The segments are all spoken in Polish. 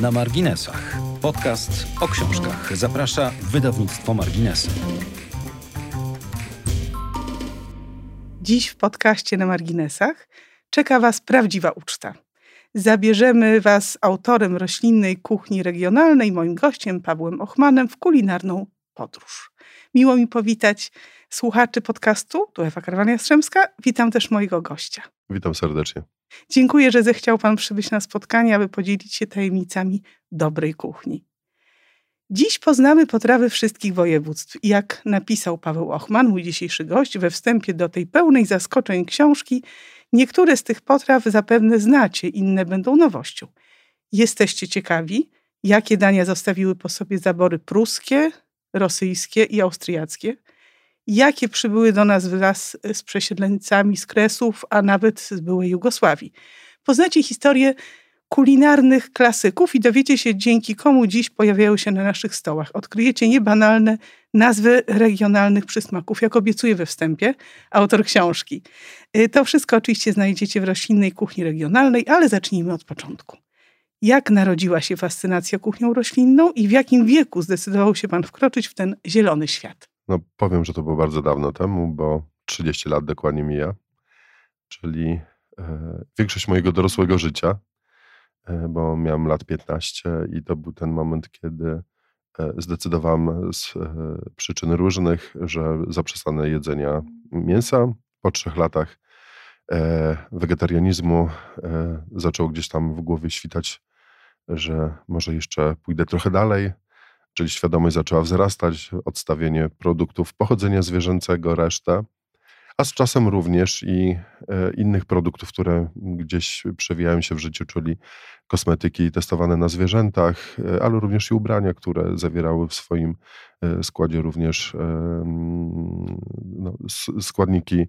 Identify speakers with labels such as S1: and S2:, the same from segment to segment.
S1: Na marginesach. Podcast o książkach. Zaprasza wydawnictwo Marginesy.
S2: Dziś w podcaście na marginesach czeka Was prawdziwa uczta. Zabierzemy Was autorem roślinnej kuchni regionalnej, moim gościem Pawłem Ochmanem, w kulinarną podróż. Miło mi powitać słuchaczy podcastu, tu Ewa Karwania-Strzemska. Witam też mojego gościa.
S3: Witam serdecznie.
S2: Dziękuję, że zechciał Pan przybyć na spotkanie, aby podzielić się tajemnicami dobrej kuchni. Dziś poznamy potrawy wszystkich województw. Jak napisał Paweł Ochman, mój dzisiejszy gość, we wstępie do tej pełnej zaskoczeń książki, niektóre z tych potraw zapewne znacie, inne będą nowością. Jesteście ciekawi, jakie dania zostawiły po sobie zabory pruskie, rosyjskie i austriackie? Jakie przybyły do nas wraz z przesiedleńcami z Kresów, a nawet z byłej Jugosławii? Poznacie historię kulinarnych klasyków i dowiecie się, dzięki komu dziś pojawiają się na naszych stołach. Odkryjecie niebanalne nazwy regionalnych przysmaków, jak obiecuje we wstępie autor książki. Y, to wszystko oczywiście znajdziecie w roślinnej kuchni regionalnej, ale zacznijmy od początku. Jak narodziła się fascynacja kuchnią roślinną i w jakim wieku zdecydował się pan wkroczyć w ten zielony świat?
S3: No powiem, że to było bardzo dawno temu, bo 30 lat dokładnie mija, czyli e, większość mojego dorosłego życia E, bo miałem lat 15 i to był ten moment, kiedy e, zdecydowałem z e, przyczyn różnych, że zaprzestanę jedzenia mięsa. Po trzech latach wegetarianizmu zaczął gdzieś tam w głowie świtać, że może jeszcze pójdę trochę dalej, czyli świadomość zaczęła wzrastać, odstawienie produktów pochodzenia zwierzęcego, resztę a z czasem również i e, innych produktów, które gdzieś przewijają się w życiu, czyli kosmetyki testowane na zwierzętach, e, ale również i ubrania, które zawierały w swoim e, składzie również no, składniki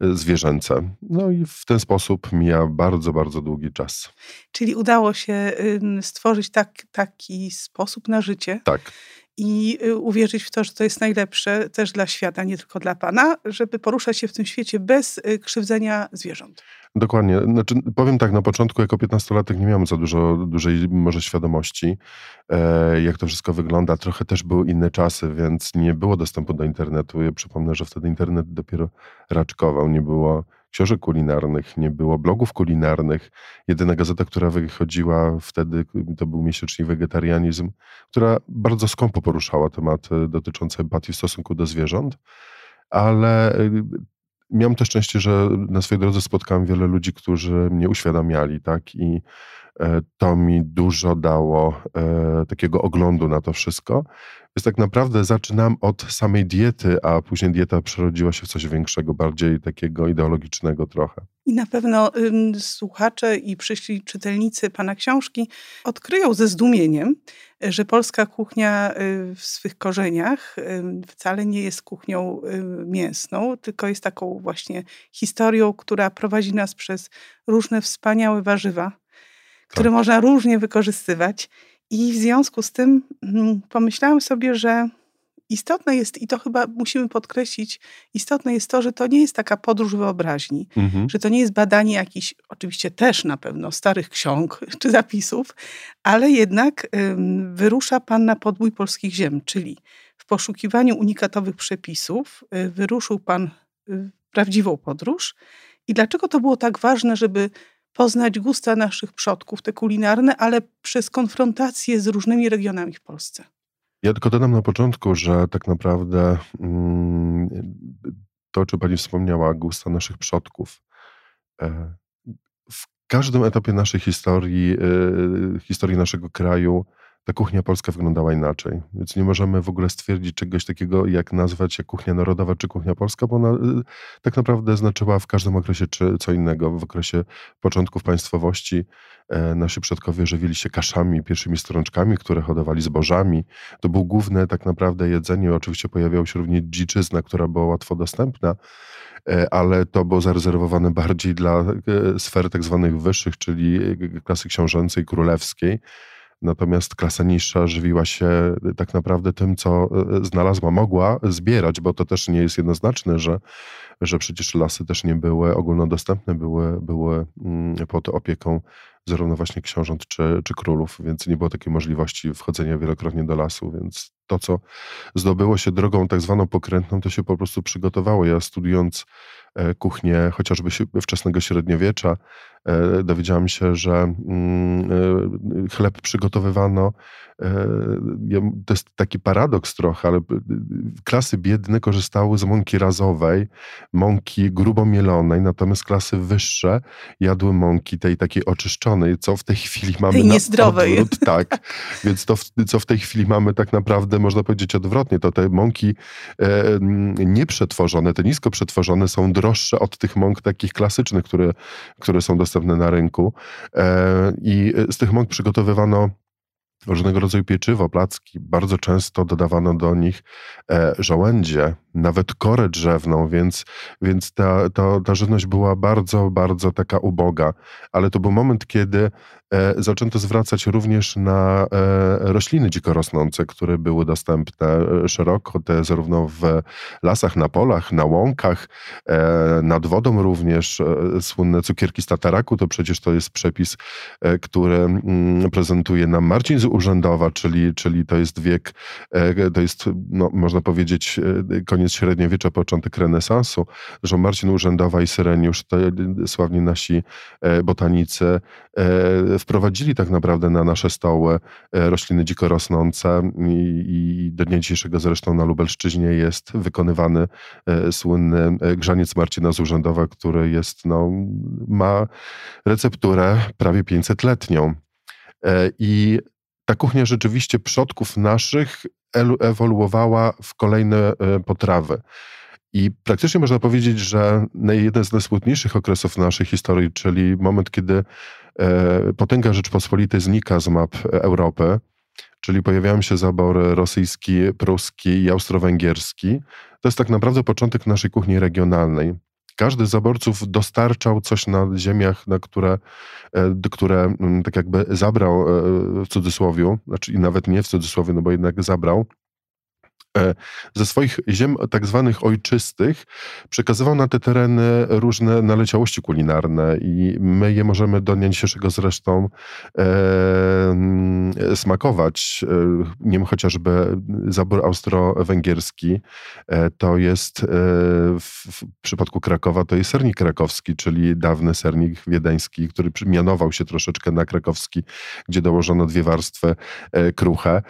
S3: zwierzęce. No i w ten sposób mija bardzo, bardzo długi czas.
S2: Czyli udało się stworzyć tak, taki sposób na życie.
S3: Tak
S2: i y, uwierzyć w to, że to jest najlepsze też dla świata, nie tylko dla Pana, żeby poruszać się w tym świecie bez y, krzywdzenia zwierząt.
S3: Dokładnie. Znaczy, powiem tak, na początku jako 15-latek nie miałem za dużo, dużej może świadomości, e, jak to wszystko wygląda. Trochę też były inne czasy, więc nie było dostępu do internetu. Ja przypomnę, że wtedy internet dopiero raczkował, nie było książek kulinarnych, nie było blogów kulinarnych. Jedyna gazeta, która wychodziła wtedy, to był miesięcznik Wegetarianizm, która bardzo skąpo poruszała tematy dotyczące empatii w stosunku do zwierząt, ale y, miałem też szczęście, że na swojej drodze spotkałem wiele ludzi, którzy mnie uświadamiali, tak, i e, to mi dużo dało e, takiego oglądu na to wszystko. Więc tak naprawdę zaczynam od samej diety, a później dieta przerodziła się w coś większego, bardziej takiego ideologicznego trochę.
S2: I na pewno ym, słuchacze i przyszli czytelnicy Pana książki odkryją ze zdumieniem, że polska kuchnia y, w swych korzeniach y, wcale nie jest kuchnią y, mięsną, tylko jest taką właśnie historią, która prowadzi nas przez różne wspaniałe warzywa, które tak. można różnie wykorzystywać. I w związku z tym mm, pomyślałam sobie, że istotne jest, i to chyba musimy podkreślić, istotne jest to, że to nie jest taka podróż wyobraźni, mhm. że to nie jest badanie jakichś, oczywiście też na pewno, starych ksiąg czy zapisów, ale jednak ym, wyrusza Pan na podbój polskich ziem, czyli w poszukiwaniu unikatowych przepisów y, wyruszył Pan y, prawdziwą podróż. I dlaczego to było tak ważne, żeby poznać gusta naszych przodków, te kulinarne, ale przez konfrontację z różnymi regionami w Polsce.
S3: Ja tylko dodam na początku, że tak naprawdę mm, to, o czym pani wspomniała, gusta naszych przodków. E, w każdym etapie naszej historii, e, historii naszego kraju, ta kuchnia polska wyglądała inaczej. Więc nie możemy w ogóle stwierdzić czegoś takiego, jak nazwać jak kuchnia narodowa czy kuchnia polska, bo ona y, tak naprawdę znaczyła w każdym okresie czy co innego. W okresie początków państwowości e, nasi przodkowie żywili się kaszami, pierwszymi strączkami, które hodowali zbożami. To było główne tak naprawdę jedzenie. Oczywiście pojawiała się również dziczyzna, która była łatwo dostępna e, ale to było zarezerwowane bardziej dla e, sfer tak zwanych wyższych, czyli klasy książęcej, królewskiej. Natomiast klasa niższa żywiła się tak naprawdę tym, co znalazła, mogła zbierać, bo to też nie jest jednoznaczne, że, że przecież lasy też nie były ogólnodostępne, były, były mm, pod opieką zarówno właśnie książąt czy, czy królów, więc nie było takiej możliwości wchodzenia wielokrotnie do lasu, więc to, co zdobyło się drogą tak zwaną pokrętną, to się po prostu przygotowało. Ja studiując e, kuchnię chociażby wczesnego średniowiecza, e, dowiedziałem się, że mm, e, chleb przygotowywano to jest taki paradoks trochę, ale klasy biedne korzystały z mąki razowej, mąki grubo mielonej, natomiast klasy wyższe jadły mąki tej takiej oczyszczonej, co w tej chwili mamy
S2: tej niezdrowej.
S3: Odwrót, tak. Więc to, co w tej chwili mamy tak naprawdę, można powiedzieć odwrotnie, to te mąki e, nieprzetworzone, te nisko przetworzone są droższe od tych mąk takich klasycznych, które, które są dostępne na rynku. E, I z tych mąk przygotowywano różnego rodzaju pieczywo, placki. Bardzo często dodawano do nich e, żołędzie, nawet korę drzewną, więc, więc ta, ta, ta żywność była bardzo, bardzo taka uboga. Ale to był moment, kiedy e, zaczęto zwracać również na e, rośliny dzikorosnące, które były dostępne e, szeroko, te zarówno w lasach, na polach, na łąkach, e, nad wodą również. E, słynne cukierki z tataraku, to przecież to jest przepis, e, który mm, prezentuje nam Marcin z Urzędowa, czyli, czyli to jest wiek, to jest, no, można powiedzieć, koniec koniec średniowiecza, początek renesansu. Zresztą Marcin Urzędowa i Syreniusz, te sławni nasi e, botanicy, e, wprowadzili tak naprawdę na nasze stoły e, rośliny dziko rosnące i do dnia dzisiejszego zresztą na Lubelszczyźnie jest wykonywany słynny grzaniec Marcina z Urzędowa, który jest, no, ma recepturę prawie 500-letnią. I ta kuchnia rzeczywiście przodków naszych ewoluowała w kolejne e, potrawy. I praktycznie można powiedzieć, że jeden z najsmutniejszych okresów naszej historii, czyli moment, kiedy e, potęga Rzeczpospolitej znika z map Europy, czyli pojawiają się zabory rosyjski, pruski i austro-węgierski, to jest tak naprawdę początek naszej kuchni regionalnej. Każdy z zaborców dostarczał coś na ziemiach, na które, e, które mm, tak jakby zabrał e, w cudzysłowie, znaczy nawet nie w cudzysłowie, no bo jednak zabrał, ze swoich ziem tak zwanych ojczystych przekazywał na te tereny różne naleciałości kulinarne i my je możemy do dnia dzisiejszego zresztą e, mm, smakować. E, nie wiem, chociażby zabór austro-węgierski e, to jest e, w, przypadku Krakowa to jest sernik krakowski, czyli dawny sernik wiedeński, który mianował się troszeczkę na krakowski, gdzie dołożono dwie warstwy e, kruche.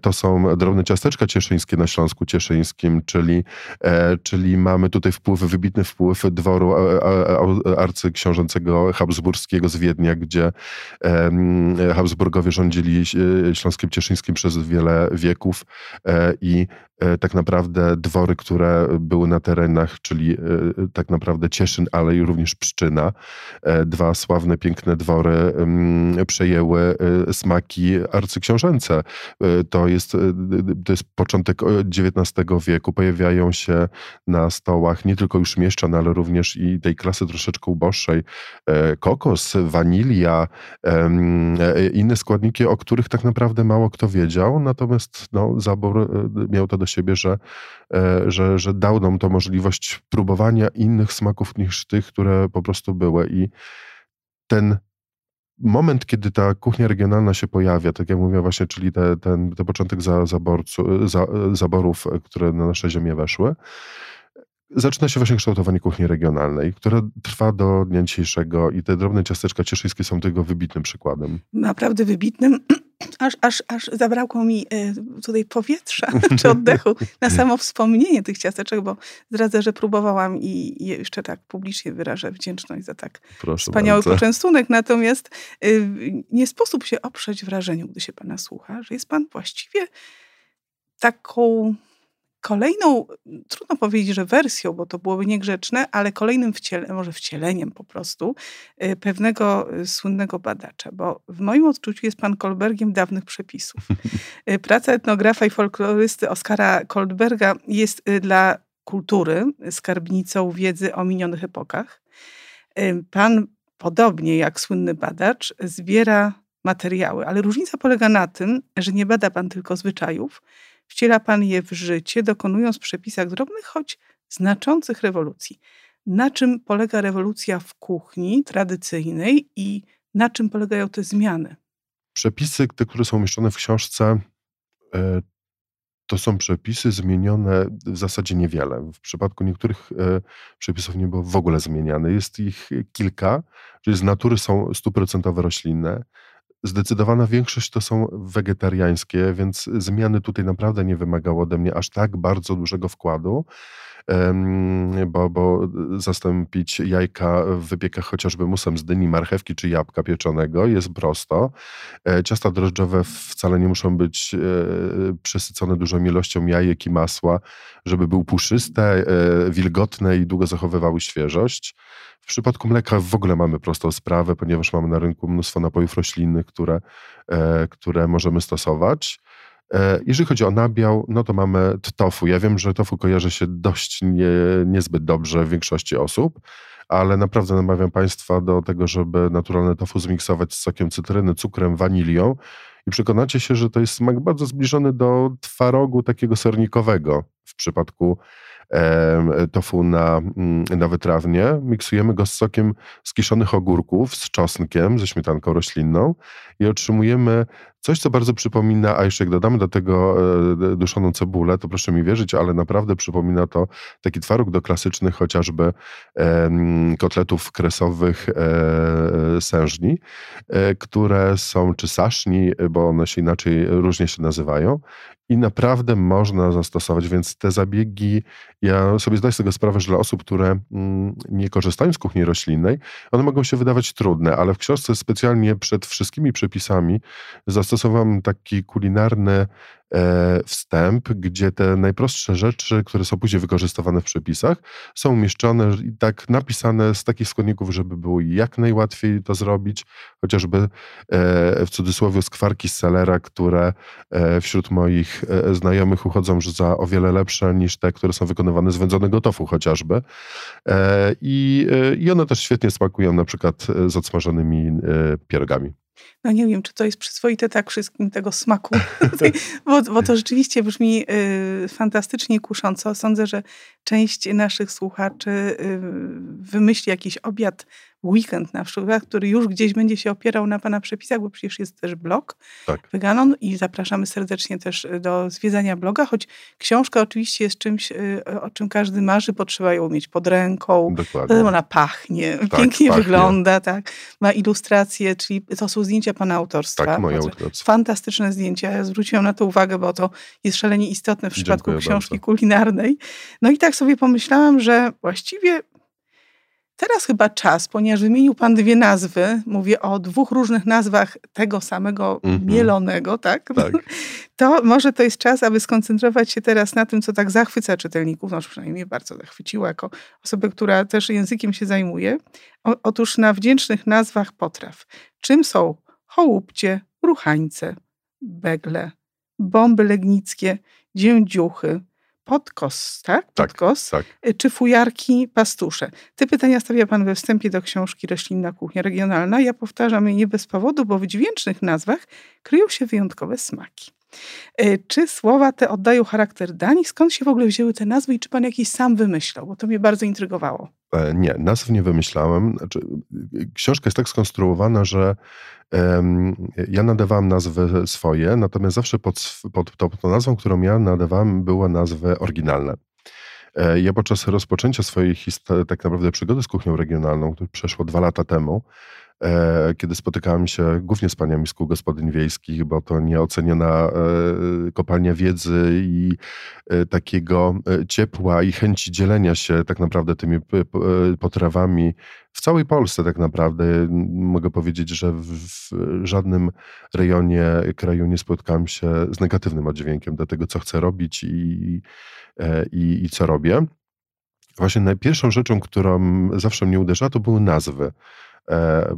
S3: to są drobne ciasteczka cieszyńskie na Śląsku Cieszyńskim, czyli, e, czyli mamy tutaj wpływ, wybitny wpływ dworu arcyksiążęcego habsburskiego z Wiednia, gdzie Habsburgowie rządzili e, Śląskiem Cieszyńskim przez wiele wieków e, i E, tak naprawdę dwory, które były na terenach, czyli e, tak naprawdę Cieszyn, ale i również Pszczyna. E, dwa sławne, piękne dwory przejęły smaki arcyksiążęce. To jest, to jest początek XIX wieku. Pojawiają się na stołach nie tylko już mieszczan, ale również i tej klasy troszeczkę uboższej. Kokos, wanilia, inne składniki, o których tak naprawdę mało kto wiedział, natomiast no, zabór miał to do do siebie, że, e, że, że dał nam to możliwość próbowania innych smaków niż tych, które po prostu były. I ten moment, kiedy ta kuchnia regionalna się pojawia, tak jak mówię właśnie, czyli te, ten, początek za, zaborcu, za, zaborów, które na nasze ziemię weszły, zaczyna się właśnie kształtowanie kuchni regionalnej, która trwa do dnia dzisiejszego i te drobne ciasteczka cieszyńskie są tego wybitnym przykładem.
S2: Naprawdę wybitnym. Aż, aż, aż zabrakło mi e, tutaj powietrza czy oddechu na samo wspomnienie tych ciasteczek, bo zdradzę, że próbowałam i jeszcze tak publicznie wyrażę wdzięczność za tak Proszę wspaniały bardzo. poczęstunek. Natomiast y, nie sposób się oprzeć wrażeniu, gdy się pana słucha, że jest pan właściwie taką kolejną, trudno powiedzieć, że wersją, bo to byłoby niegrzeczne, ale kolejnym wcieleniem, może wcieleniem po prostu, y, pewnego y, słynnego badacza, bo w moim odczuciu jest pan Kolbergiem dawnych przepisów. Y, praca etnografa i folklorysty Oskara Koldberga jest dla kultury skarbnicą wiedzy o minionych epokach. Pan, podobnie jak słynny badacz, zbiera materiały, ale różnica polega na tym, że nie bada pan tylko zwyczajów, wciela pan je w życie, dokonując w przepisach drobnych, choć znaczących rewolucji. Na czym polega rewolucja w kuchni tradycyjnej i na czym polegają te zmiany?
S3: Przepisy, te, które są umieszczone w książce, e, to są przepisy zmienione w zasadzie niewiele. W przypadku niektórych e, przepisów nie było w ogóle zmieniane. Jest ich kilka, czyli z natury są stuprocentowe roślinne. Zdecydowana większość to są wegetariańskie, więc zmiany tutaj naprawdę nie wymagało ode mnie aż tak bardzo dużego wkładu bo, bo zastąpić jajka w wypiekach chociażby musem z dyni, marchewki czy jabłka pieczonego jest prosto. E, ciasta drożdżowe wcale nie muszą być e, przesycone dużą ilością jajek i masła, żeby były puszyste, e, wilgotne i długo zachowywały świeżość. W przypadku mleka w ogóle mamy prostą sprawę, ponieważ mamy na rynku mnóstwo napojów roślinnych, które, które możemy stosować. E, jeżeli chodzi o nabiał, no to mamy tofu. Ja wiem, że tofu kojarzy się dość nie, niezbyt dobrze w większości osób, ale naprawdę namawiam Państwa do tego, żeby naturalne tofu zmiksować z sokiem cytryny, cukrem, wanilią i przekonacie się, że to jest smak bardzo zbliżony do twarogu takiego sernikowego w przypadku tofu na, mm, na wytrawnie. Miksujemy go z sokiem z kiszonych ogórków, z czosnkiem, ze śmietanką roślinną i otrzymujemy coś, co bardzo przypomina, a jeszcze jak dodamy do tego e, duszoną cebulę, to proszę mi wierzyć, ale naprawdę przypomina to taki twaróg do klasycznych chociażby kotletów kresowych e, sężni, e, które są czy saszni, bo one się inaczej różnie się nazywają i naprawdę można zastosować, więc te zabiegi, ja sobie zdaję z tego sprawę, że dla osób, które mm, nie korzystają z kuchni roślinnej, one mogą się wydawać trudne, ale w książce specjalnie przed wszystkimi przepisami zastosowałem taki kulinarny E, wstęp, gdzie te najprostsze rzeczy, które są później wykorzystywane w przepisach, są umieszczone i tak napisane z takich składników, żeby było jak najłatwiej to zrobić, chociażby e, w cudzysłowie skwarki z selera, które e, wśród moich znajomych uchodzą za o wiele lepsze niż te, które są wykonywane z wędzonego tofu chociażby. I, i one też świetnie smakują na przykład z odsmażonymi pierogami.
S2: No nie wiem, czy to jest przyzwoite tak wszystkim tego smaku, bo, bo to rzeczywiście brzmi y, fantastycznie kusząco. Sądzę, że część naszych słuchaczy y, wymyśli jakiś obiad weekend na przykład, który już gdzieś będzie się opierał na Pana przepisach, bo przecież jest też blog tak. Veganon i zapraszamy serdecznie też do zwiedzania bloga, choć książka oczywiście jest czymś, y, o czym każdy marzy, bo trzeba ją mieć pod ręką. Dokładnie. Ona pachnie, tak, pięknie pachnie. wygląda, tak. Ma ilustracje, czyli to są zdjęcia Pana autorstwa.
S3: Tak, moje
S2: autorstwo. Fantastyczne zdjęcia. Ja zwróciłam na to uwagę, bo to jest szalenie istotne w przypadku Dziękuję książki bardzo. kulinarnej. No i tak sobie pomyślałam, że właściwie Teraz chyba czas, ponieważ wymienił Pan dwie nazwy, mówię o dwóch różnych nazwach tego samego mm -hmm. mielonego, tak? tak? To może to jest czas, aby skoncentrować się teraz na tym, co tak zachwyca czytelników, no przynajmniej bardzo zachwyciło jako osobę, która też językiem się zajmuje. O, otóż na wdzięcznych nazwach potraw. Czym są chołupcie, ruchańce, begle, bomby legnickie, dziędziuchy, podkos, tak?
S3: tak podkos, tak,
S2: tak. Czy fujarki pastusze? Te pytania stawia Pan we wstępie do książki Roślinna Kuchnia Regionalna. Ja powtarzam je nie bez powodu, bo w dźwięcznych nazwach kryją się wyjątkowe smaki. E, czy słowa te oddają charakter dań? Skąd się w ogóle wzięły te nazwy i czy pan jakieś sam wymyślał? Bo to mnie bardzo intrygowało.
S3: E, nie, nazw nie wymyślałem. Znaczy, książka jest tak skonstruowana, że um, ja nadawałem nazwy swoje, natomiast zawsze pod, pod, pod tą nazwą, którą ja nadawałem, były nazwy oryginalne. E, ja podczas rozpoczęcia swojej tak naprawdę przygody z kuchnią regionalną, które przeszło dwa lata temu, kiedy spotykałem się głównie z paniami z kół gospodyń wiejskich, bo to nieoceniona e, kopalnia wiedzy i e, takiego ciepła i chęci dzielenia się tak naprawdę tymi potrawami w całej Polsce tak naprawdę. Mogę powiedzieć, że w żadnym rejonie kraju nie spotkałem się z negatywnym oddźwiękiem do tego, co chcę robić i, i, i co robię. Właśnie najpierwszą rzeczą, którą zawsze mnie uderza, to były nazwy. E,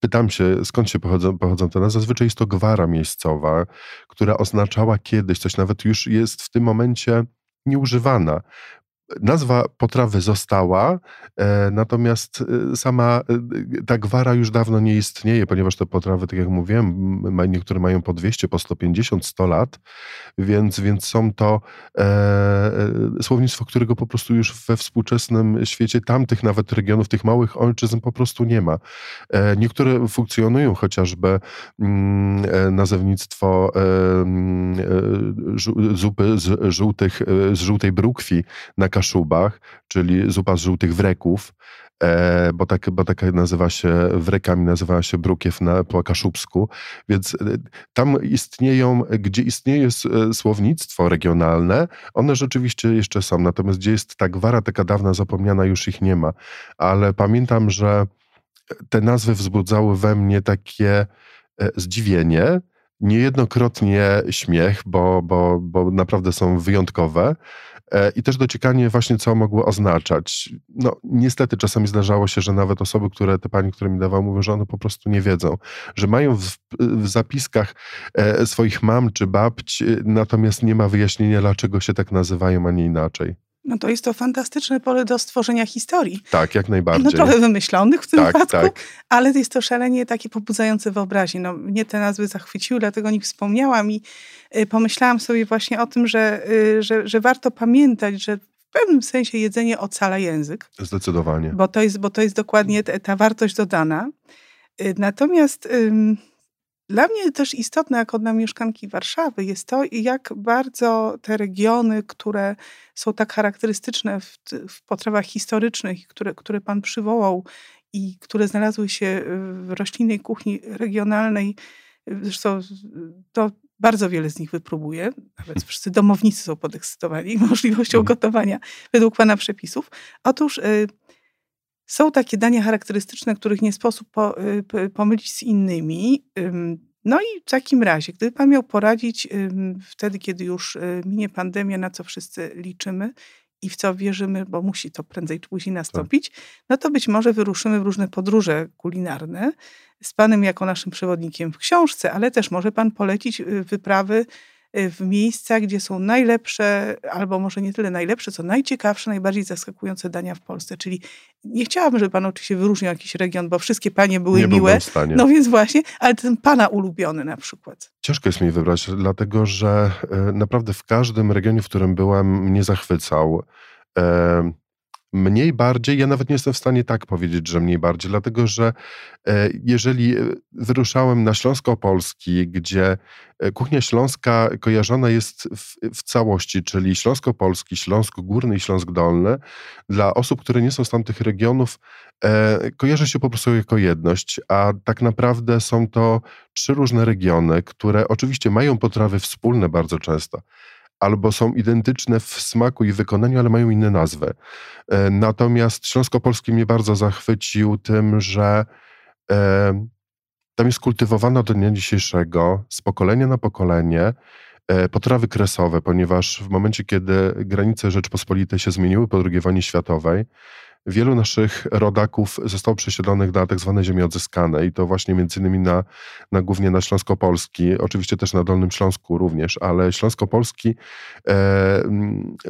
S3: pytam się, skąd się pochodzą, pochodzą te nazwy. Zazwyczaj jest to gwara miejscowa, która oznaczała kiedyś, coś nawet już jest w tym momencie nieużywana. Nazwa potrawy została, e, natomiast e, sama e, ta gwara już dawno nie istnieje, ponieważ te potrawy, tak jak mówiłem, niektóre mają po 200, po 150, 100 lat, więc, więc są to słownictwo, którego po prostu już we współczesnym świecie tamtych nawet regionów, tych małych ojczyzn po prostu nie ma. Niektóre funkcjonują, chociażby mm, nazewnictwo e, zupy z, żółtych, z żółtej brukwi na Kaszubach, czyli zupa z żółtych wreków, e, bo, tak, bo tak nazywa się, wrekami nazywa się brukiew na, po kaszubsku, więc e, tam istnieją, gdzie istnieje e, słownictwo regionalne, one rzeczywiście jeszcze są, natomiast gdzie jest ta gwara taka dawna zapomniana, już ich nie ma, ale pamiętam, że te nazwy wzbudzały we mnie takie zdziwienie, niejednokrotnie śmiech, bo, bo, bo naprawdę są wyjątkowe, E, i też dociekanie właśnie, co mogło oznaczać. No niestety czasami zdarzało się, że nawet osoby, które, te pani, które mi dawały, mówią, że one po prostu nie wiedzą, że mają w, w zapiskach e, swoich mam czy babć, natomiast nie ma wyjaśnienia, dlaczego się tak nazywają, a nie inaczej.
S2: No to jest to fantastyczne pole do stworzenia historii.
S3: Tak, jak najbardziej.
S2: No trochę wymyślonych w tym
S3: tak,
S2: wypadku,
S3: tak.
S2: ale jest to szalenie takie pobudzające wyobraźnię. No, mnie te nazwy zachwyciły, dlatego o nich wspomniałam i y, pomyślałam sobie właśnie o tym, że, y, że, że warto pamiętać, że w pewnym sensie jedzenie ocala język.
S3: Zdecydowanie.
S2: Bo to jest, bo to jest dokładnie ta wartość dodana. Y, natomiast... Dla mnie też istotne, jako dla mieszkanki Warszawy, jest to, jak bardzo te regiony, które są tak charakterystyczne w, w potrawach historycznych, które, które Pan przywołał i które znalazły się w roślinnej kuchni regionalnej, zresztą to bardzo wiele z nich wypróbuję. Nawet wszyscy domownicy są podekscytowani możliwością mhm. gotowania według Pana przepisów. Otóż y, są takie dania charakterystyczne, których nie sposób po, y, pomylić z innymi. No i w takim razie, gdyby Pan miał poradzić wtedy, kiedy już y, minie pandemia, na co wszyscy liczymy i w co wierzymy, bo musi to prędzej czy później tak. nastąpić, tak. no to być może wyruszymy w różne podróże kulinarne z Panem jako naszym przewodnikiem w książce, ale też może Pan polecić y, wyprawy w miejsca, gdzie są najlepsze, albo może nie tyle najlepsze, co najciekawsze, najbardziej zaskakujące dania w Polsce. Czyli nie chciałabym, żeby pan oczywiście wyróżnił jakiś region, bo wszystkie panie były
S3: nie
S2: miłe.
S3: W stanie.
S2: No więc właśnie, ale ten pana ulubiony na przykład.
S3: Ciężko jest mi wybrać, dlatego że e, naprawdę w każdym regionie, w którym byłem, mnie zachwycał. E, Mniej bardziej, ja nawet nie jestem w stanie tak powiedzieć, że mniej bardziej, dlatego że e, jeżeli e, wyruszałem na Śląsko-Polski, gdzie e, kuchnia śląska kojarzona jest w, w całości, czyli Śląsko-Polski, Śląsk Górny i Śląsk Dolny, dla osób, które nie są z tamtych regionów, kojarzy się po prostu jako jedność, a tak naprawdę są to trzy różne regiony, które oczywiście mają potrawy wspólne bardzo często, albo są identyczne w smaku i wykonaniu, ale mają inne nazwy. E, natomiast Śląsko-Polski mnie bardzo zachwycił tym, że e, tam jest kultywowana do dnia dzisiejszego, z pokolenia na pokolenie, e, potrawy kresowe, ponieważ w momencie, kiedy granice Rzeczpospolitej się zmieniły po II wojnie światowej, wielu naszych rodaków zostało przesiedlonych na tak zwane ziemie odzyskane i to właśnie między innymi na, na głównie na Śląskopolski, oczywiście też na Dolnym Śląsku również, ale Śląskopolski e,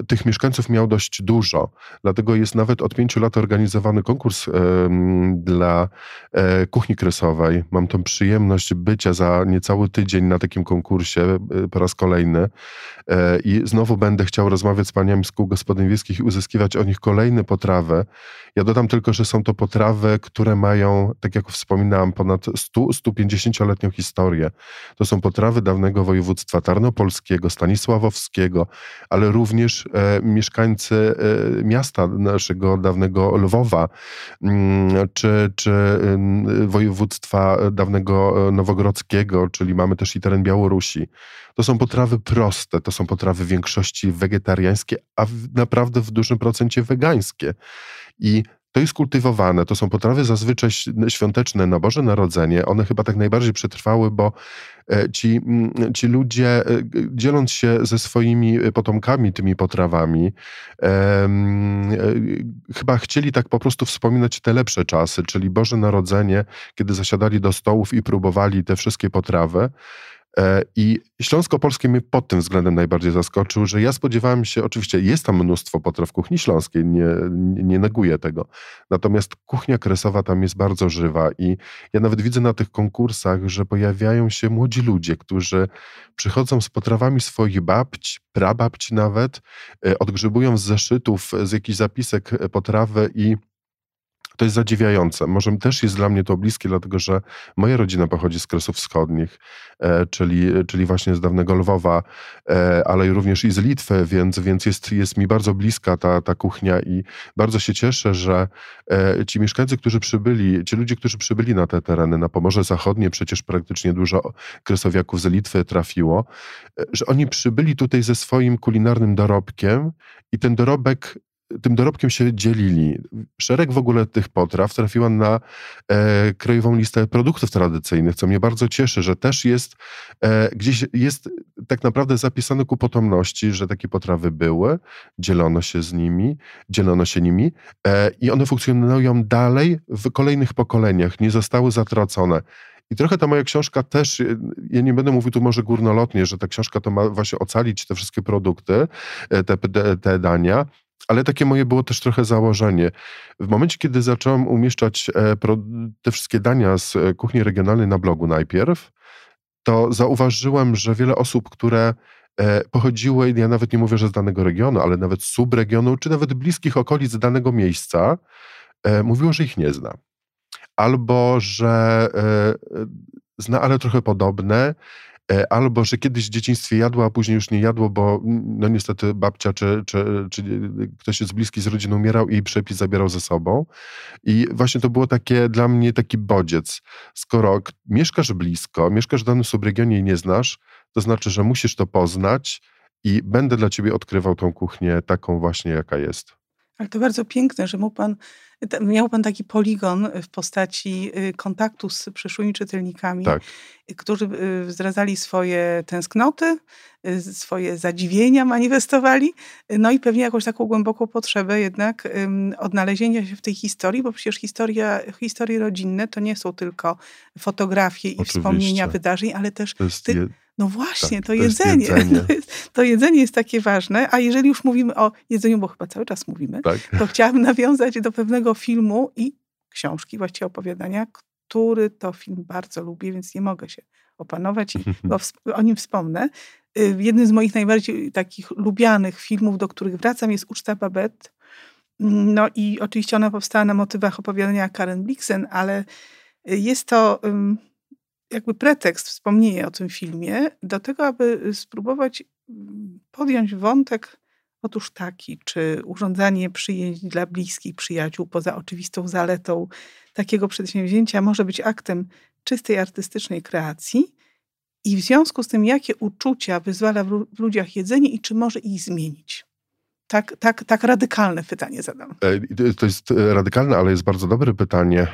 S3: tych mieszkańców miał dość dużo, dlatego jest nawet od pięciu lat organizowany konkurs e, dla e, kuchni kresowej. Mam tą przyjemność bycia za niecały tydzień na takim konkursie e, po raz kolejny. E, i znowu będę chciał rozmawiać z paniami z kół gospodyń wiejskich i uzyskiwać o nich kolejne potrawy, ja dodam tylko, że są to potrawy, które mają, tak jak wspominałam, ponad 100-150-letnią historię. To są potrawy dawnego województwa tarnopolskiego, stanisławowskiego, ale również e, mieszkańcy e, miasta naszego dawnego Lwowa, mm, czy, czy województwa dawnego e, nowogrodzkiego, czyli mamy też i teren Białorusi. To są potrawy proste, to są potrawy w większości wegetariańskie, a w, naprawdę w dużym procencie wegańskie. I to jest kultywowane, to są potrawy zazwyczaj świąteczne na Boże Narodzenie. One chyba tak najbardziej przetrwały, bo e, ci, mm, ci ludzie, e, dzieląc się ze swoimi potomkami tymi potrawami, e, chyba chcieli tak po prostu wspominać te lepsze czasy, czyli Boże Narodzenie, kiedy zasiadali do stołów i próbowali te wszystkie potrawy. E, I Śląsko-Polskie mnie pod tym względem najbardziej zaskoczył, że ja spodziewałem się, oczywiście jest tam mnóstwo potraw kuchni śląskiej, nie, nie neguję tego. Natomiast kuchnia kresowa tam jest bardzo żywa i ja nawet widzę na tych konkursach, że pojawiają się młodzi ludzie, którzy przychodzą z potrawami swoich babci, prababci nawet, e, odgrzybują z zeszytów, z jakichś zapisek potrawy i to jest zadziwiające. Może też jest dla mnie to bliskie, dlatego że moja rodzina pochodzi z Kresów Wschodnich, e, czyli, czyli właśnie z dawnego Lwowa, e, ale również i z Litwy, więc, więc jest, jest mi bardzo bliska ta, ta kuchnia i bardzo się cieszę, że e, ci mieszkańcy, którzy przybyli, ci ludzie, którzy przybyli na te tereny, na Pomorze Zachodnie, przecież praktycznie dużo kresowiaków z Litwy trafiło, że oni przybyli tutaj ze swoim kulinarnym dorobkiem i ten dorobek tym dorobkiem się dzielili. Szereg w ogóle tych potraw trafiła na e, krajową listę produktów tradycyjnych, co mnie bardzo cieszy, że też jest e, gdzieś jest tak naprawdę zapisane ku potomności, że takie potrawy były, dzielono się z nimi, dzielono się nimi e, i one funkcjonują dalej w kolejnych pokoleniach, nie zostały zatracone. I trochę ta moja książka też, ja nie będę mówił tu może górnolotnie, że ta książka to ma właśnie ocalić te wszystkie produkty, e, te, te dania, ale takie moje było też trochę założenie. W momencie, kiedy zacząłem umieszczać e, te wszystkie dania z e, kuchni regionalnej na blogu najpierw, to zauważyłem, że wiele osób, które e, pochodziły, ja nawet nie mówię, że z danego regionu, ale nawet z subregionu, czy nawet bliskich okolic danego miejsca, mówiło, że ich nie zna. Albo, że zna, ale trochę podobne, albo że kiedyś w dzieciństwie jadło, a później już nie jadło, bo no niestety babcia czy, czy, czy ktoś z bliski z rodziny umierał i przepis zabierał ze sobą. I właśnie to było takie dla mnie taki bodziec. Skoro mieszkasz blisko, mieszkasz w danym subregionie i nie znasz, to znaczy, że musisz to poznać i będę dla ciebie odkrywał tą kuchnię taką właśnie, jaka jest.
S2: Ale to bardzo piękne, że mógł pan, miał pan taki poligon w postaci y, kontaktu z przyszłymi czytelnikami,
S3: tak.
S2: którzy y, zdradzali swoje tęsknoty, y, swoje zadziwienia manifestowali, no i pewnie jakąś taką głęboką potrzebę jednak odnalezienia się w tej historii, bo przecież historia, historie rodzinne to nie są tylko fotografie i Oczywiście. wspomnienia wydarzeń, ale też ty, no właśnie, tak, to, to, jedzenie. jedzenie. To, jest, to, jedzenie jest takie ważne, a jeżeli już mówimy o jedzeniu, bo chyba cały czas mówimy, tak. to chciałabym nawiązać do pewnego filmu i książki, właściwie opowiadania, który to film bardzo lubię, więc nie mogę się opanować i o nim wspomnę. Y, jednym z moich najbardziej takich lubianych filmów, do których wracam, jest Uczta Babette. No i oczywiście ona powstała na motywach opowiadania Karen Blixen, ale jest to jakby pretekst, wspomnienie o tym filmie, do tego, aby spróbować mm, podjąć wątek otóż taki, czy urządzanie przyjęć dla bliskich przyjaciół poza oczywistą zaletą takiego przedsięwzięcia może być aktem czystej artystycznej kreacji i w związku z tym, jakie uczucia wyzwala w ludziach jedzenie i czy może ich zmienić. Tak, tak, tak radykalne pytanie zadam.
S3: E, to jest radykalne, ale jest bardzo dobre pytanie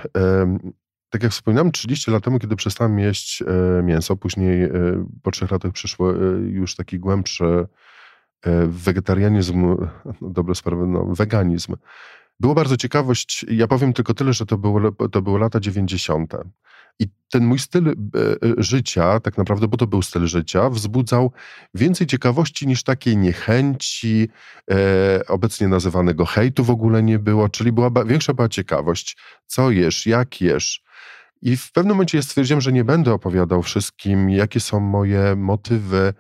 S3: tak jak wspominałem, 30 lat temu, kiedy przestałem jeść e, mięso, później e, po trzech latach przyszło e, już taki głębszy wegetarianizm, no dobre sprawy, no, weganizm. Było bardzo ciekawość, ja powiem tylko tyle, że to, było, to były lata 90. I ten mój styl życia, tak naprawdę, bo to był styl życia, wzbudzał więcej ciekawości niż takiej niechęci, e, obecnie nazywanego hejtu w ogóle nie było, czyli była, większa była ciekawość, co jesz, jak jesz, i w pewnym momencie ja stwierdziłem, że nie będę opowiadał wszystkim, jakie są moje motywy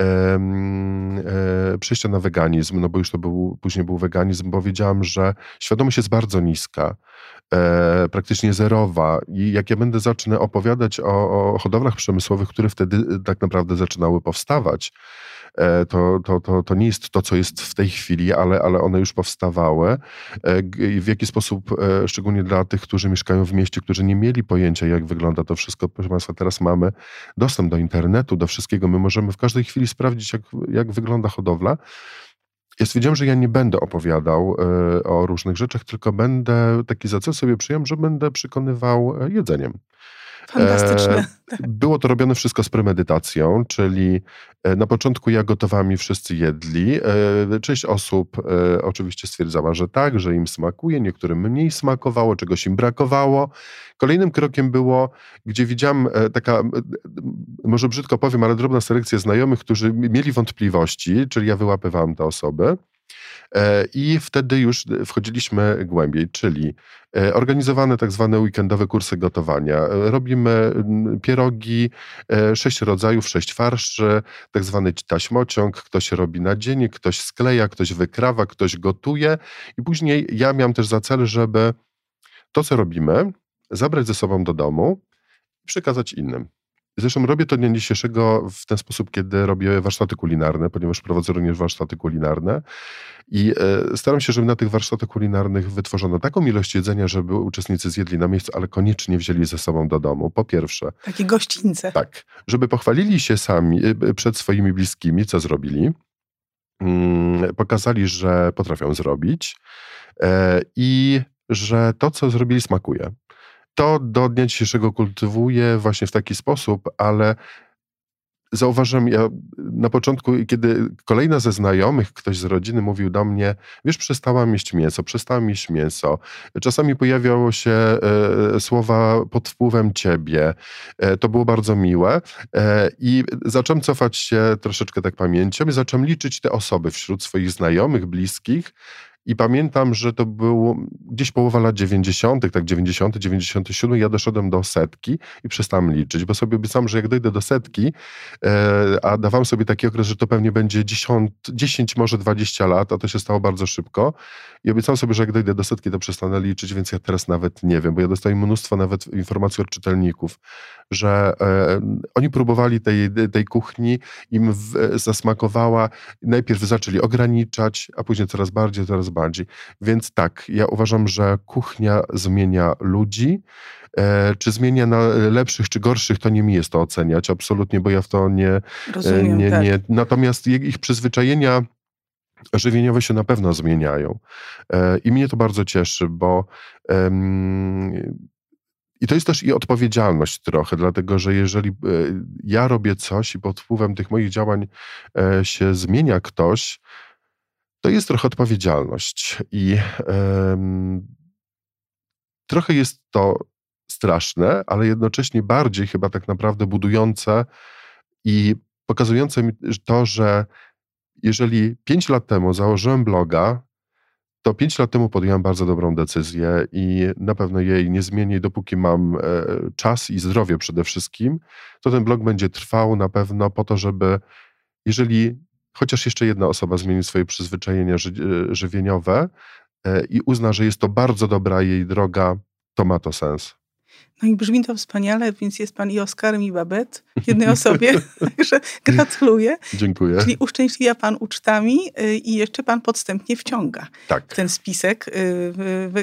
S3: e, e, przejścia na weganizm, no bo już to był, później był weganizm, bo wiedziałam, że świadomość jest bardzo niska, e, praktycznie zerowa. I jak ja będę zacznę opowiadać o, o hodowlach przemysłowych, które wtedy tak naprawdę zaczynały powstawać, to, to, to, to nie jest to, co jest w tej chwili, ale, ale one już powstawały. E, w jaki sposób, e, szczególnie dla tych, którzy mieszkają w mieście, którzy nie mieli pojęcia, jak wygląda to wszystko, proszę Państwa, teraz mamy dostęp do internetu, do wszystkiego. My możemy w każdej chwili sprawdzić, jak, jak wygląda hodowla. Ja stwierdziłem, że ja nie będę opowiadał o różnych rzeczach, tylko będę taki za co sobie przyjąłem, że będę przekonywał jedzeniem.
S2: Fantastyczne.
S3: E, było to robione wszystko z premedytacją, czyli e, na początku ja gotowałem i wszyscy jedli. E, część osób oczywiście stwierdzała, że tak, że im smakuje, niektórym mniej smakowało, czegoś im brakowało. Kolejnym krokiem było, gdzie widziałem e, taka, może brzydko powiem, ale drobna selekcja znajomych, którzy mieli wątpliwości, czyli ja wyłapywałem te osoby. E, I wtedy już wchodziliśmy głębiej, czyli e, organizowane tak zwane weekendowe kursy gotowania. E, robimy pierogi, sześć rodzajów, sześć farszy, tak zwany taśmociąg. Ktoś robi na dzień, ktoś skleja, ktoś wykrawa, ktoś gotuje. I później ja miałem też za cel, żeby to, co robimy, zabrać ze sobą do domu i przekazać innym. Zresztą robię to dnia dzisiejszego w ten sposób, kiedy robię warsztaty kulinarne, ponieważ prowadzę również warsztaty kulinarne i e, staram się, żeby na tych warsztatach kulinarnych wytworzono taką ilość jedzenia, żeby uczestnicy zjedli na miejscu, ale koniecznie wzięli ze sobą do domu. Po pierwsze.
S2: Takie gościńce.
S3: Tak. Żeby pochwalili się sami e, przed swoimi bliskimi, co zrobili. Mm, pokazali, że potrafią zrobić e, i że to, co zrobili, smakuje to do dnia dzisiejszego kultywuję właśnie w taki sposób, ale zauważyłem ja na początku, kiedy kolejna ze znajomych, ktoś z rodziny mówił do mnie, wiesz, przestałam jeść mięso, przestałam jeść mięso. Czasami pojawiało się e, słowa pod wpływem ciebie. E, to było bardzo miłe. E, I zacząłem cofać się troszeczkę tak pamięcią i zacząłem liczyć te osoby wśród swoich znajomych, bliskich, i pamiętam, że to było gdzieś połowa lat 90., tak 90, 97, ja doszedłem do setki i przestałem liczyć, bo sobie obiecałem, że jak dojdę do setki, e, a dawałem sobie taki okres, że to pewnie będzie 10, 10, może 20 lat, a to się stało bardzo szybko. I obiecałem sobie, że jak dojdę do setki, to przestanę liczyć, więc ja teraz nawet nie wiem, bo ja dostaję mnóstwo nawet informacji od czytelników, że e, oni próbowali tej, tej kuchni, im w, zasmakowała, najpierw zaczęli ograniczać, a później coraz bardziej, coraz bardziej. Więc tak, ja uważam, że kuchnia zmienia ludzi. E, czy zmienia na lepszych czy gorszych, to nie mi jest to oceniać, absolutnie, bo ja w to nie. E,
S2: Rozumiem,
S3: nie,
S2: tak.
S3: nie. Natomiast ich przyzwyczajenia żywieniowe się na pewno zmieniają. E, I mnie to bardzo cieszy, bo. I to jest też i odpowiedzialność trochę, dlatego że jeżeli e, ja robię coś i pod wpływem tych moich działań e, się zmienia ktoś, to jest trochę odpowiedzialność. I um, trochę jest to straszne, ale jednocześnie bardziej chyba tak naprawdę budujące i pokazujące mi to, że jeżeli pięć lat temu założyłem bloga, to pięć lat temu podjąłem bardzo dobrą decyzję i na pewno jej nie zmienię, dopóki mam e, czas i zdrowie przede wszystkim, to ten blog będzie trwał na pewno po to, żeby jeżeli chociaż jeszcze jedna osoba zmieni swoje przyzwyczajenia ży e, żywieniowe e, i uzna, że jest to bardzo dobra jej droga, to ma to sens.
S2: No i brzmi to wspaniale, więc jest pan i Oskarem, i Babet w jednej osobie. Także gratuluję.
S3: Dziękuję.
S2: Czyli uszczęśliwia pan ucztami y, i jeszcze pan podstępnie wciąga
S3: tak.
S2: ten spisek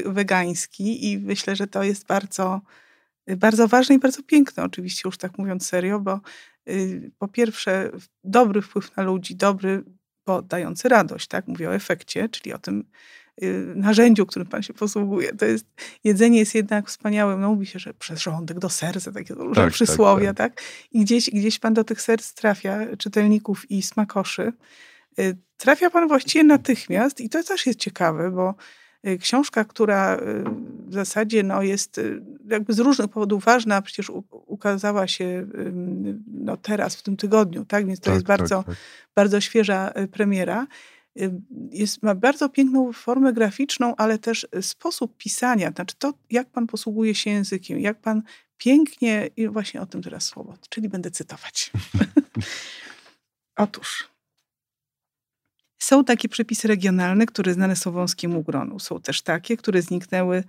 S2: wegański i myślę, że to jest bardzo, bardzo ważne i bardzo piękne, oczywiście już tak mówiąc serio, bo po pierwsze dobry wpływ na ludzi, dobry, bo dający radość, tak? Mówię o efekcie, czyli o tym, Y, narzędziu, którym Pan się posługuje. To jest, jedzenie jest jednak wspaniałym, no mówi się, że przez żołądek do serca, takie różne tak, przysłowia, tak, tak. tak, I gdzieś, gdzieś Pan do tych serc trafia, czytelników i smakoszy. Y, trafia Pan właściwie natychmiast i to też jest ciekawe, bo y, książka, która w zasadzie no, jest jakby z różnych powodów ważna, przecież ukazała się no, teraz, w tym tygodniu, tak? Więc to tak, jest bardzo, tak, tak. bardzo świeża premiera jest, ma bardzo piękną formę graficzną, ale też y, sposób pisania, znaczy to, jak pan posługuje się językiem, jak pan pięknie, i właśnie o tym teraz słowo, czyli będę cytować. Otóż, są takie przepisy regionalne, które znane są wąskiemu gronu. Są też takie, które zniknęły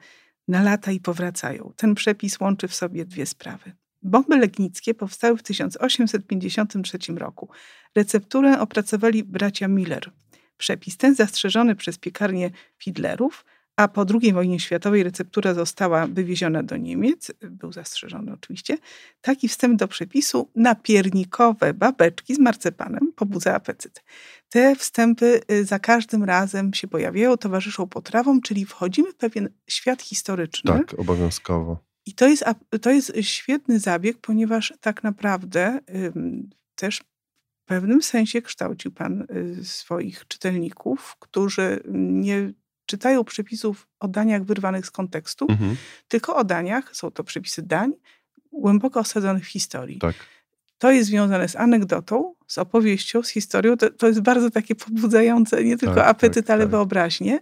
S2: na lata i powracają. Ten przepis łączy w sobie dwie sprawy. Bomby legnickie powstały w 1853 roku. Recepturę opracowali bracia Miller, Przepis ten zastrzeżony przez piekarnię Fidlerów, a po II wojnie światowej receptura została wywieziona do Niemiec, był zastrzeżony oczywiście, taki wstęp do przepisu na piernikowe babeczki z marcepanem pobudza apetyt. Te wstępy y, za każdym razem się pojawiają, towarzyszą potrawom, czyli wchodzimy w pewien świat historyczny.
S3: Tak, obowiązkowo
S2: I to jest, to jest świetny zabieg, ponieważ tak naprawdę też w pewnym sensie kształcił Pan y, swoich czytelników, którzy nie czytają przepisów o daniach wyrwanych z kontekstu, mhm. tylko o daniach, są to przepisy dań, głęboko osadzonych w historii.
S3: Tak.
S2: To jest związane z anegdotą, z opowieścią, z historią. To, to jest bardzo takie pobudzające nie tylko tak, apetyt, tak, ale tak. wyobraźnię.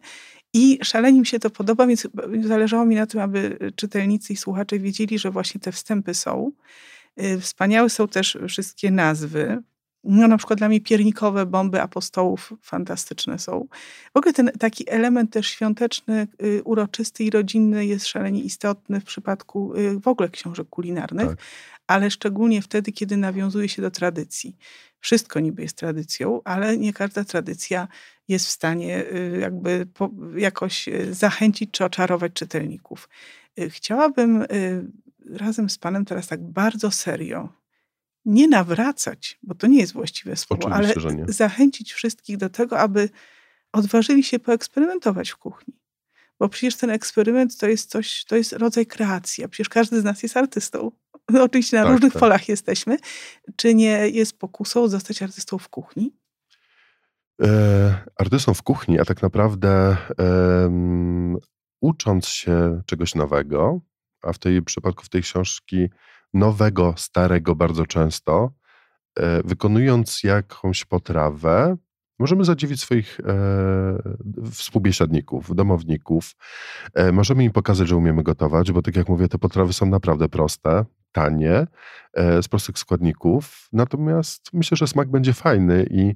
S2: I szalenie mi się to podoba, więc zależało mi na tym, aby czytelnicy i słuchacze wiedzieli, że właśnie te wstępy są. Y, wspaniałe są też wszystkie nazwy. No, na przykład dla mnie piernikowe bomby apostołów fantastyczne są. W ogóle ten taki element też świąteczny, y, uroczysty i rodzinny jest szalenie istotny w przypadku y, w ogóle książek kulinarnych, tak. ale szczególnie wtedy, kiedy nawiązuje się do tradycji. Wszystko niby jest tradycją, ale nie każda tradycja jest w stanie y, jakby jakoś zachęcić czy oczarować czytelników. Chciałabym razem z Panem teraz tak bardzo serio nie nawracać, bo to nie jest właściwe słowo, Oczywiście, ale zachęcić wszystkich do tego, aby odważyli się poeksperymentować w kuchni. Bo przecież ten eksperyment to jest coś, to jest rodzaj kreacji, a przecież każdy z nas jest artystą. No, oczywiście na tak, różnych tak. polach jesteśmy. Czy nie jest pokusą zostać artystą w kuchni?
S3: E, artystą w kuchni, a tak naprawdę ucząc się czegoś nowego, a w tej przypadku w tej książki nowego, starego bardzo często, e, wykonując jakąś potrawę, możemy zadziwić swoich e, współbiesiadników, domowników. E, możemy im pokazać, że umiemy gotować, bo tak jak mówię, te potrawy są naprawdę proste, tanie, z prostych składników. Natomiast myślę, że smak będzie fajny i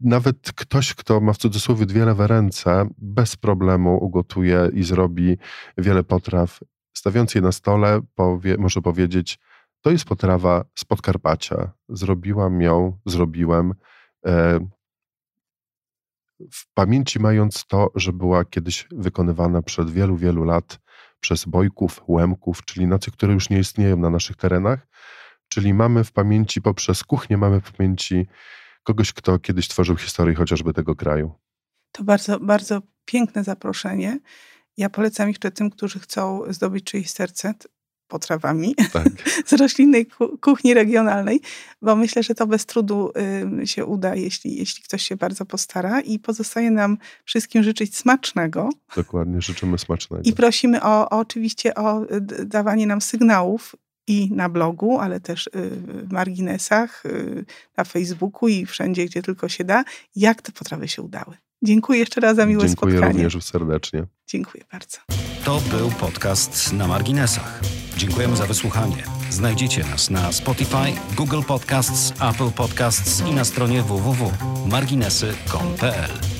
S3: nawet ktoś, kto ma w cudzysłowie dwie lewe ręce, bez problemu ugotuje i zrobi wiele potraw stawiając je na stole, powie, może powiedzieć, to jest potrawa z Podkarpacia. Zrobiłam ją, zrobiłem. E, w pamięci mając to, że była kiedyś wykonywana przed wielu, wielu lat przez Bojków, Łemków, czyli nacje, które już nie istnieją na naszych terenach. Czyli mamy w pamięci, poprzez kuchnię mamy w pamięci kogoś, kto kiedyś tworzył historię chociażby tego kraju.
S2: To bardzo, bardzo piękne zaproszenie. Ja polecam jeszcze tym, którzy chcą zdobyć czyjeś serce potrawami tak. z roślinnej kuchni regionalnej, bo myślę, że to bez trudu się uda, jeśli, jeśli ktoś się bardzo postara i pozostaje nam wszystkim życzyć smacznego.
S3: Dokładnie, życzymy smacznego.
S2: I prosimy o, o oczywiście o dawanie nam sygnałów i na blogu, ale też y, w marginesach, y, na Facebooku i wszędzie, gdzie tylko się da, jak te potrawy się udały. Dziękuję jeszcze raz za miłe
S3: Dziękuję
S2: spotkanie.
S3: Dziękuję również serdecznie.
S2: Dziękuję bardzo.
S1: To był podcast na marginesach. Dziękujemy za wysłuchanie. Znajdziecie nas na Spotify, Google Podcasts, Apple Podcasts i na stronie www.marginesy.pl.